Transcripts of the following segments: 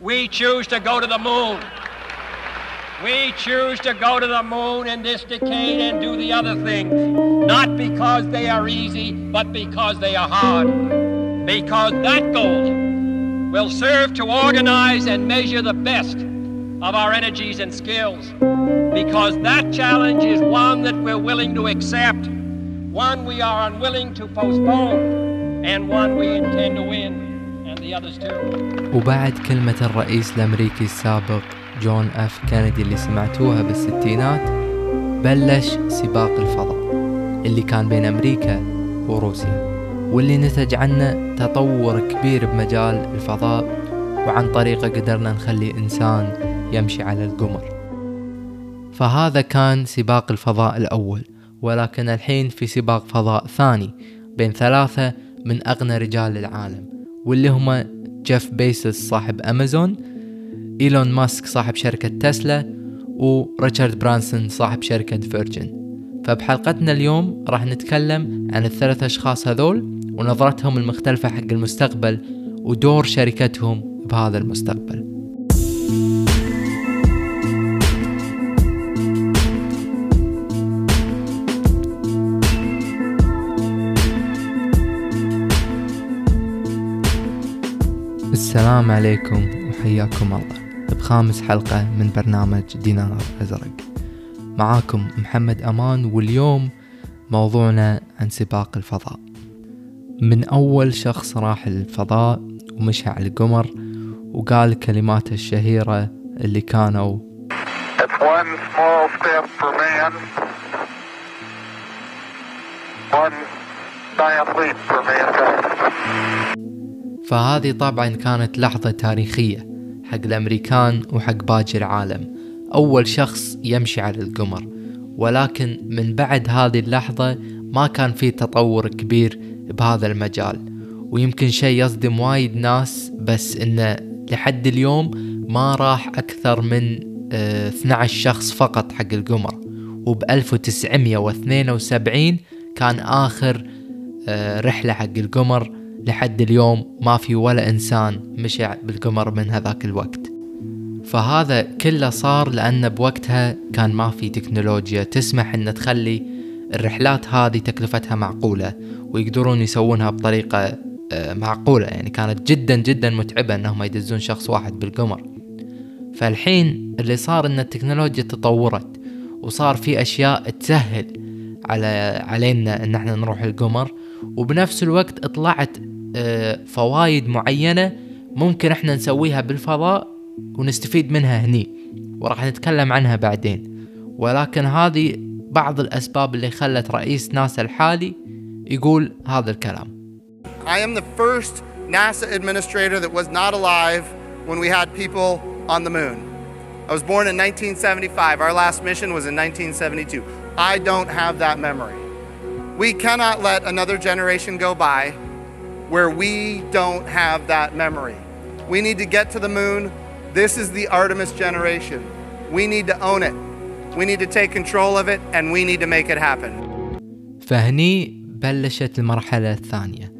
We choose to go to the moon. We choose to go to the moon in this decade and do the other things, not because they are easy, but because they are hard. Because that goal will serve to organize and measure the best of our energies and skills. Because that challenge is one that we're willing to accept, one we are unwilling to postpone, and one we intend to win, وبعد كلمة الرئيس الأمريكي السابق جون أف كينيدي اللي سمعتوها بالستينات بلش سباق الفضاء اللي كان بين أمريكا وروسيا واللي نتج عنه تطور كبير بمجال الفضاء وعن طريقه قدرنا نخلي إنسان يمشي على القمر. فهذا كان سباق الفضاء الأول ولكن الحين في سباق فضاء ثاني بين ثلاثة من أغنى رجال العالم. واللي هم جيف بيزوس صاحب أمازون إيلون ماسك صاحب شركة تسلا وريتشارد برانسون صاحب شركة فيرجن فبحلقتنا اليوم راح نتكلم عن الثلاث أشخاص هذول ونظرتهم المختلفة حق المستقبل ودور شركتهم بهذا المستقبل. السلام عليكم وحياكم الله. بخامس حلقة من برنامج دينار أزرق. معاكم محمد أمان واليوم موضوعنا عن سباق الفضاء. من أول شخص راح الفضاء ومشى على القمر وقال كلماته الشهيرة اللي كانوا It's one small step for man, one giant leap for mankind. فهذه طبعا كانت لحظة تاريخية حق الأمريكان وحق باقي العالم. أول شخص يمشي على القمر ولكن من بعد هذه اللحظة ما كان في تطور كبير بهذا المجال. ويمكن شيء يصدم وايد ناس بس إنه لحد اليوم ما راح أكثر من آه 12 شخص فقط حق القمر. وب 1972 كان آخر آه رحلة حق القمر لحد اليوم ما في ولا إنسان مشى بالقمر من هذاك الوقت. فهذا كله صار لأن بوقتها كان ما في تكنولوجيا. تسمح أن تخلي الرحلات هذه تكلفتها معقولة ويقدرون يسوونها بطريقة آه، معقولة. يعني كانت جدا جدا متعبة أنهم يدزون شخص واحد بالقمر. فالحين اللي صار أن التكنولوجيا تطورت وصار في أشياء تسهل على علينا أن إحنا نروح القمر. وبنفس الوقت طلعت آه، فوايد معينة ممكن إحنا نسويها بالفضاء ونستفيد منها هني وراح نتكلم عنها بعدين ولكن هذه بعض الأسباب اللي خلت رئيس ناسا الحالي يقول هذا الكلام I am the first NASA administrator that was not alive when we had people on the moon. I was born in 1975. Our last mission was in 1972. I don't have that memory. We cannot let another generation go by where we don't have that memory. We need to get to the moon. This is the Artemis generation. We need to own it. We need to take control of it and we need to make it happen. فهني بلشت المرحلة الثانية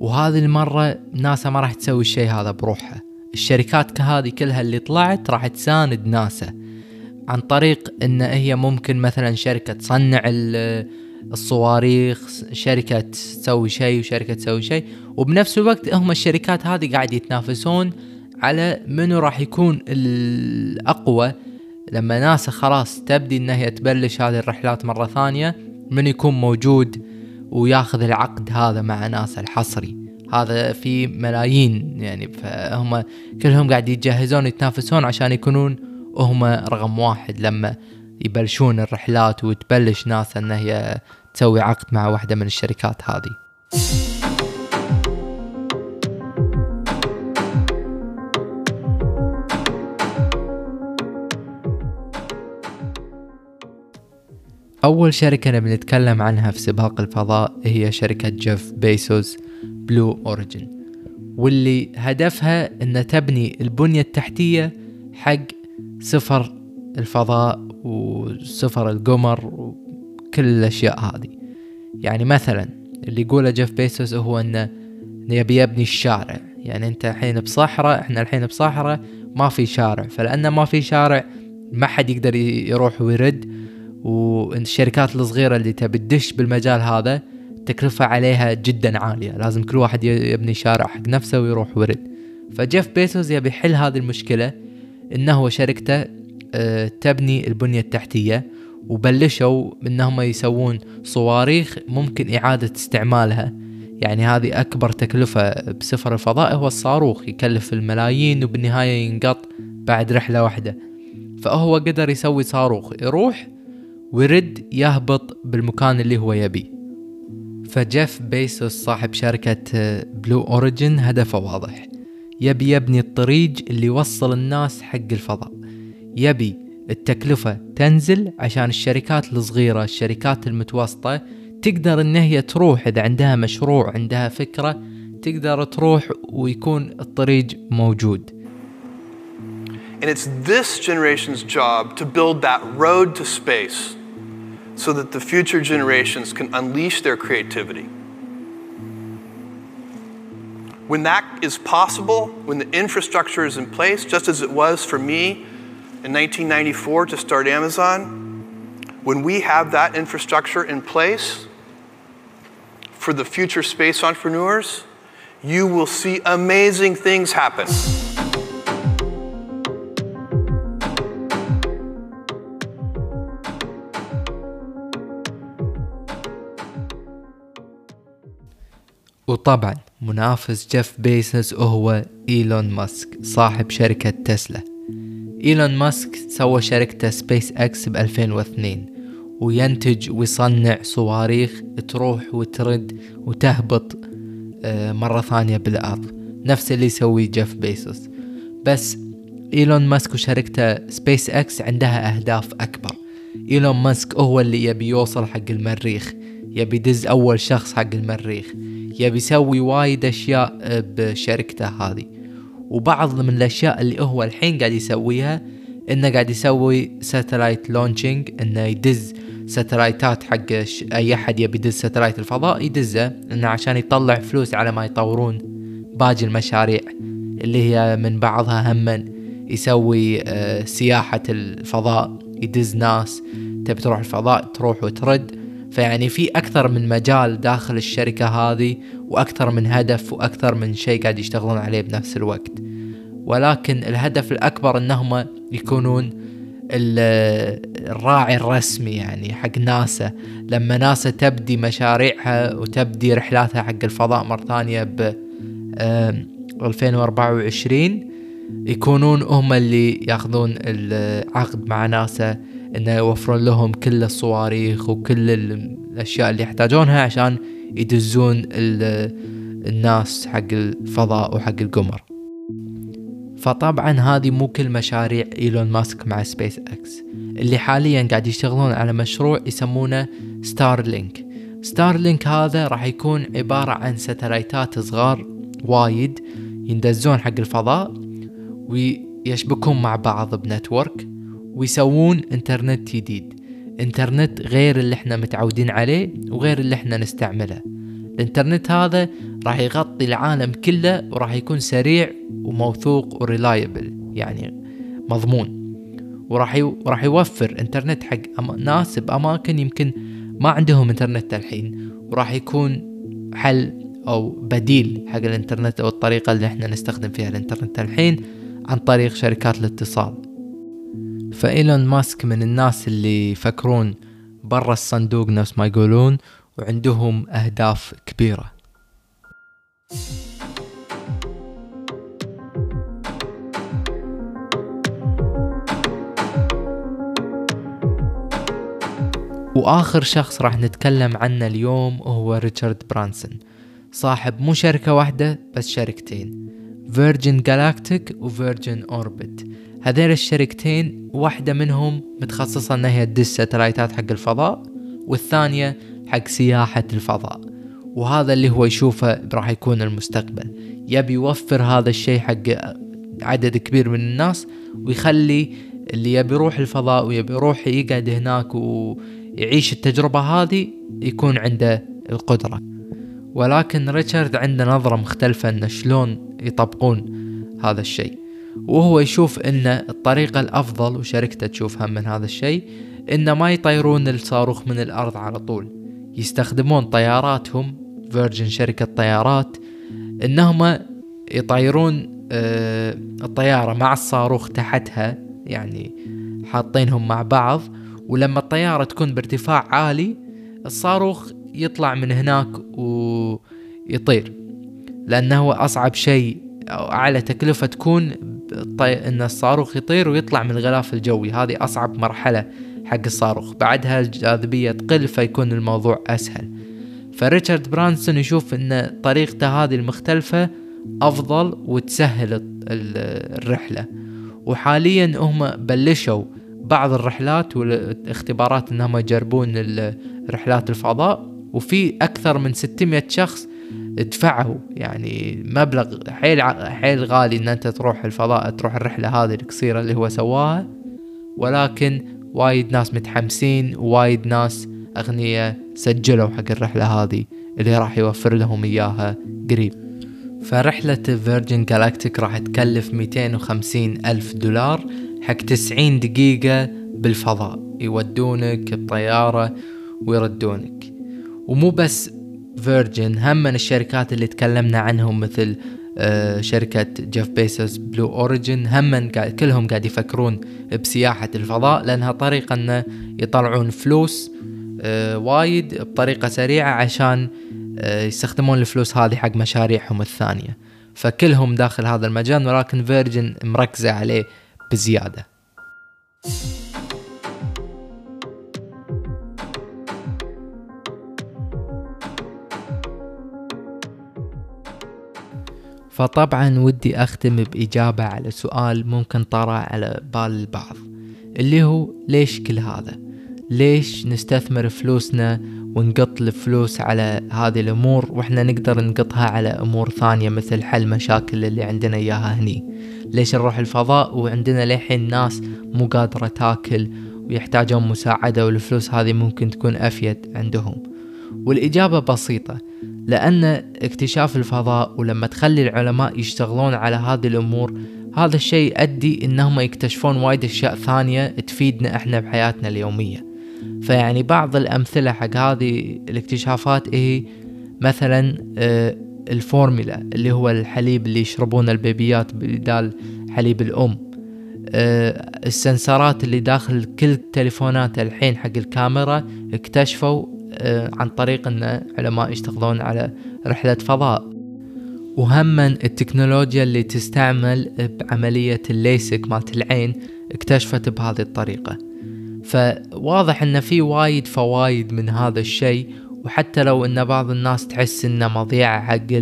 وهذه المرة ناسا ما راح تسوي الشيء هذا بروحها الشركات كهذه كلها اللي طلعت راح تساند ناسا عن طريق ان هي ممكن مثلا شركة تصنع الصواريخ شركة تسوي شيء وشركة تسوي شيء. وبنفس الوقت هم الشركات هذه قاعد يتنافسون على منو راح يكون الأقوى. لما ناسا خلاص تبدي إنها تبلش هذه الرحلات مرة ثانية من يكون موجود وياخذ العقد هذا مع ناسا الحصري. هذا في ملايين يعني فهم كلهم قاعد يتجهزون يتنافسون عشان يكونون هم رقم واحد. لما يبلشون الرحلات وتبلش ناسا إن هي تسوي عقد مع واحدة من الشركات هذه. أول شركة نبي نتكلم عنها في سباق الفضاء هي شركة جيف بيزوس بلو أوريجن واللي هدفها أن تبني البنية التحتية حق سفر الفضاء وسفر القمر وكل الأشياء هذه. يعني مثلا اللي يقوله جيف بيزوس هو أنه يبي يبني الشارع. يعني أنت الحين بصحراء إحنا الحين بصحراء ما في شارع. فلأنه ما في شارع ما حد يقدر يروح ويرد. والشركات الصغيرة اللي تبي تدش بالمجال هذا التكلفة عليها جدا عالية. لازم كل واحد يبني شارع حق نفسه ويروح ورد فجيف بيسوس يبي يحل هذه المشكلة إنه شركته تبني البنية التحتية وبلشوا إنهم يسوون صواريخ ممكن إعادة استعمالها. يعني هذه أكبر تكلفة بسفر الفضاء هو الصاروخ يكلف الملايين وبالنهاية ينقط بعد رحلة واحدة. فهو قدر يسوي صاروخ يروح ويرد يهبط بالمكان اللي هو يبيه فجيف بيسوس صاحب شركة بلو أوريجين هدفه واضح. يبي يبني الطريق اللي يوصل الناس حق الفضاء. يبي التكلفة تنزل عشان الشركات الصغيرة الشركات المتوسطة تقدر ان هي تروح اذا عندها مشروع عندها فكرة تقدر تروح ويكون الطريق موجود And it's this generation's job to build that road to space so that the future generations can unleash their creativity. When that is possible, when the infrastructure is in place, just as it was for me in 1994 to start Amazon, when we have that infrastructure in place for the future space entrepreneurs, you will see amazing things happen. وطبعا منافس جيف بيسوس هو ايلون ماسك صاحب شركة تسلا إيلون ماسك سوى شركته سبيس إكس ب 2002 وينتج ويصنع صواريخ تروح وترد وتهبط آه، مرة ثانية بالأرض. نفس اللي يسويه جيف بيزوس بس إيلون ماسك وشركته سبيس إكس عندها أهداف أكبر. إيلون ماسك هو اللي يبي يوصل حق المريخ يبي يدز أول شخص حق المريخ يبي يسوي وايد أشياء آه، بشركته هذه. وبعض من الأشياء اللي هو الحين قاعد يسويها إنه قاعد يسوي satellite launching إنه يدز ساتلايتات حق أي أحد يبي يدز ساتلايت الفضاء يدزه إنه عشان يطلع فلوس على ما يطورون باقي المشاريع اللي هي من بعضها هم يسوي آه، سياحة الفضاء يدز ناس تبي تروح الفضاء تروح وترد. فيعني في أكثر من مجال داخل الشركة هذه وأكثر من هدف وأكثر من شيء قاعد يشتغلون عليه بنفس الوقت. ولكن الهدف الأكبر أنهم يكونون ال- الراعي الرسمي يعني حق ناسا. لما ناسا تبدي مشاريعها وتبدي رحلاتها حق الفضاء مرة ثانية ب آم، 2024 يكونون هم اللي ياخذون العقد مع ناسا. إنه يوفرون لهم كل الصواريخ وكل ال- الأشياء اللي يحتاجونها عشان يدزون ال- الناس حق الفضاء وحق القمر. فطبعا هذه مو كل مشاريع إيلون ماسك مع سبيس إكس اللي حاليا قاعد يشتغلون على مشروع يسمونه ستار لينك ستار لينك هذا راح يكون عبارة عن ساتلايتات صغار وايد يندزون حق الفضاء ويشبكون مع بعض ب network. ويسوون انترنت جديد. انترنت غير اللي إحنا متعودين عليه وغير اللي إحنا نستعمله. الانترنت هذا راح يغطي العالم كله وراح يكون سريع وموثوق و reliable يعني مضمون. وراح. راح يوفر انترنت حق أم... ناس بأماكن يمكن ما عندهم انترنت الحين. وراح يكون حل أو بديل حق الانترنت أو الطريقة اللي إحنا نستخدم فيها الانترنت الحين عن طريق شركات الاتصال. فإيلون ماسك من الناس اللي يفكرون برا الصندوق نفس ما يقولون وعندهم أهداف كبيرة. وآخر شخص راح نتكلم عنه اليوم هو ريتشارد برانسون. صاحب مو شركة واحدة بس شركتين. فيرجن جالاكتيك وفيرجن أوربت. هذيل الشركتين واحدة منهم متخصصة انها هي تدز ساتلايتات حق الفضاء والثانية حق سياحة الفضاء. وهذا اللي هو يشوفه راح يكون المستقبل. يبي يوفر هذا الشيء حق عدد كبير من الناس ويخلي اللي يبي يروح الفضاء ويبي يروح يقعد هناك ويعيش التجربة هذه يكون عنده القدرة. ولكن ريتشارد عنده نظرة مختلفة انه شلون يطبقون هذا الشيء. وهو يشوف إن الطريقة الأفضل وشركته تشوفها من هذا الشيء إن ما يطيرون الصاروخ من الأرض على طول. يستخدمون طياراتهم فيرجن شركة طيارات إنهم يطيرون آه، الطيارة مع الصاروخ تحتها يعني حاطينهم مع بعض ولما الطيارة تكون بارتفاع عالي الصاروخ يطلع من هناك ويطير. لأنه أصعب شيء أو أعلى تكلفة تكون أن الصاروخ يطير ويطلع من الغلاف الجوي. هذه أصعب مرحلة حق الصاروخ. بعدها الجاذبية تقل فيكون الموضوع أسهل. فريتشارد برانسون يشوف أن طريقته هذه المختلفة أفضل وتسهل الرحلة. وحاليا هم بلشوا بعض الرحلات والاختبارات إنهم يجربون رحلات الفضاء. وفي أكثر من 600 شخص دفعوا يعني مبلغ حيل حيل غالي إن أنت تروح الفضاء تروح الرحلة هذه القصيره اللي هو سواها. ولكن وايد ناس متحمسين ووايد ناس اغنياء سجلوا حق الرحلة هذه اللي راح يوفر لهم إياها قريب. فرحلة فيرجن جالاكتيك راح تكلف 250 ألف دولار حق 90 دقيقة بالفضاء. يودونك بطيارة ويردونك. ومو بس فيرجن هم من الشركات اللي تكلمنا عنهم مثل آه، شركة جيف بيزوس بلو اوريجن هم كلهم قاعد يفكرون بسياحة الفضاء لأنها طريقة إنه يطلعون فلوس آه، وايد بطريقة سريعة عشان آه، يستخدمون الفلوس هذه حق مشاريعهم الثانية. فكلهم داخل هذا المجال ولكن فيرجن مركزة عليه بزيادة. فطبعا ودي أختم بإجابة على سؤال ممكن طرأ على بال البعض اللي هو ليش كل هذا؟ ليش نستثمر فلوسنا ونقط الفلوس على هذه الأمور وإحنا نقدر نقطها على أمور ثانية مثل حل مشاكل اللي عندنا إياها هني؟ ليش نروح الفضاء وعندنا للحين ناس مو قادرة تاكل ويحتاجون مساعدة والفلوس هذه ممكن تكون أفيد عندهم؟ والإجابة بسيطة لأن اكتشاف الفضاء ولما تخلي العلماء يشتغلون على هذه الأمور هذا الشيء يؤدي إنهم يكتشفون وايد أشياء ثانية تفيدنا إحنا بحياتنا اليومية. فيعني بعض الأمثلة حق هذه الاكتشافات هي مثلا آه، الفورمولا اللي هو الحليب اللي يشربونه البيبيات بدال حليب الأم. آه، السنسرات اللي داخل كل تليفونات الحين حق الكاميرا اكتشفوا عن طريق إن علماء يشتغلون على رحلة فضاء. وهما التكنولوجيا اللي تستعمل بعملية الليزك مالت العين اكتشفت بهذه الطريقة. فواضح إن في وايد فوايد من هذا الشيء وحتى لو إن بعض الناس تحس إنه مضيعة حق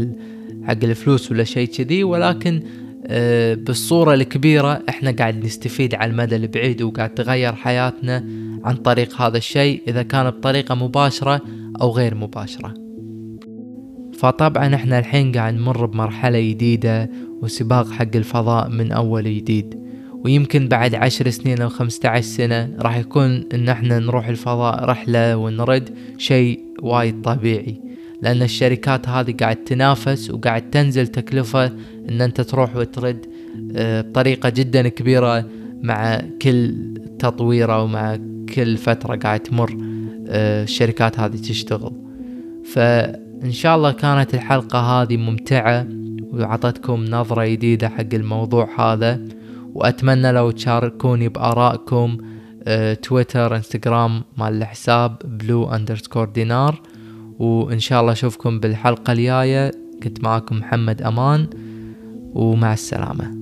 حق الفلوس ولا شيء كذي ولكن آه، بالصورة الكبيرة إحنا قاعد نستفيد على المدى البعيد وقاعد تغير حياتنا عن طريق هذا الشيء إذا كان بطريقة مباشرة أو غير مباشرة. فطبعا إحنا الحين قاعد نمر بمرحلة جديدة وسباق حق الفضاء من أول جديد ويمكن بعد عشر سنين أو خمسة عشر سنة راح يكون إن إحنا نروح الفضاء رحلة ونرد شيء وايد طبيعي. لأن الشركات هذه قاعد تنافس وقاعد تنزل تكلفة إن أنت تروح وترد آه، بطريقة جدا كبيرة مع كل تطويره ومع كل فترة قاعد تمر آه، الشركات هذه تشتغل. فإن شاء الله كانت الحلقة هذه ممتعة وعطتكم نظرة جديدة حق الموضوع هذا. وأتمنى لو تشاركوني بآرائكم أه تويتر إنستغرام مال الحساب blue underscore دينار وإن شاء الله أشوفكم بالحلقة الجاية. كنت معكم محمد أمان ومع السلامة.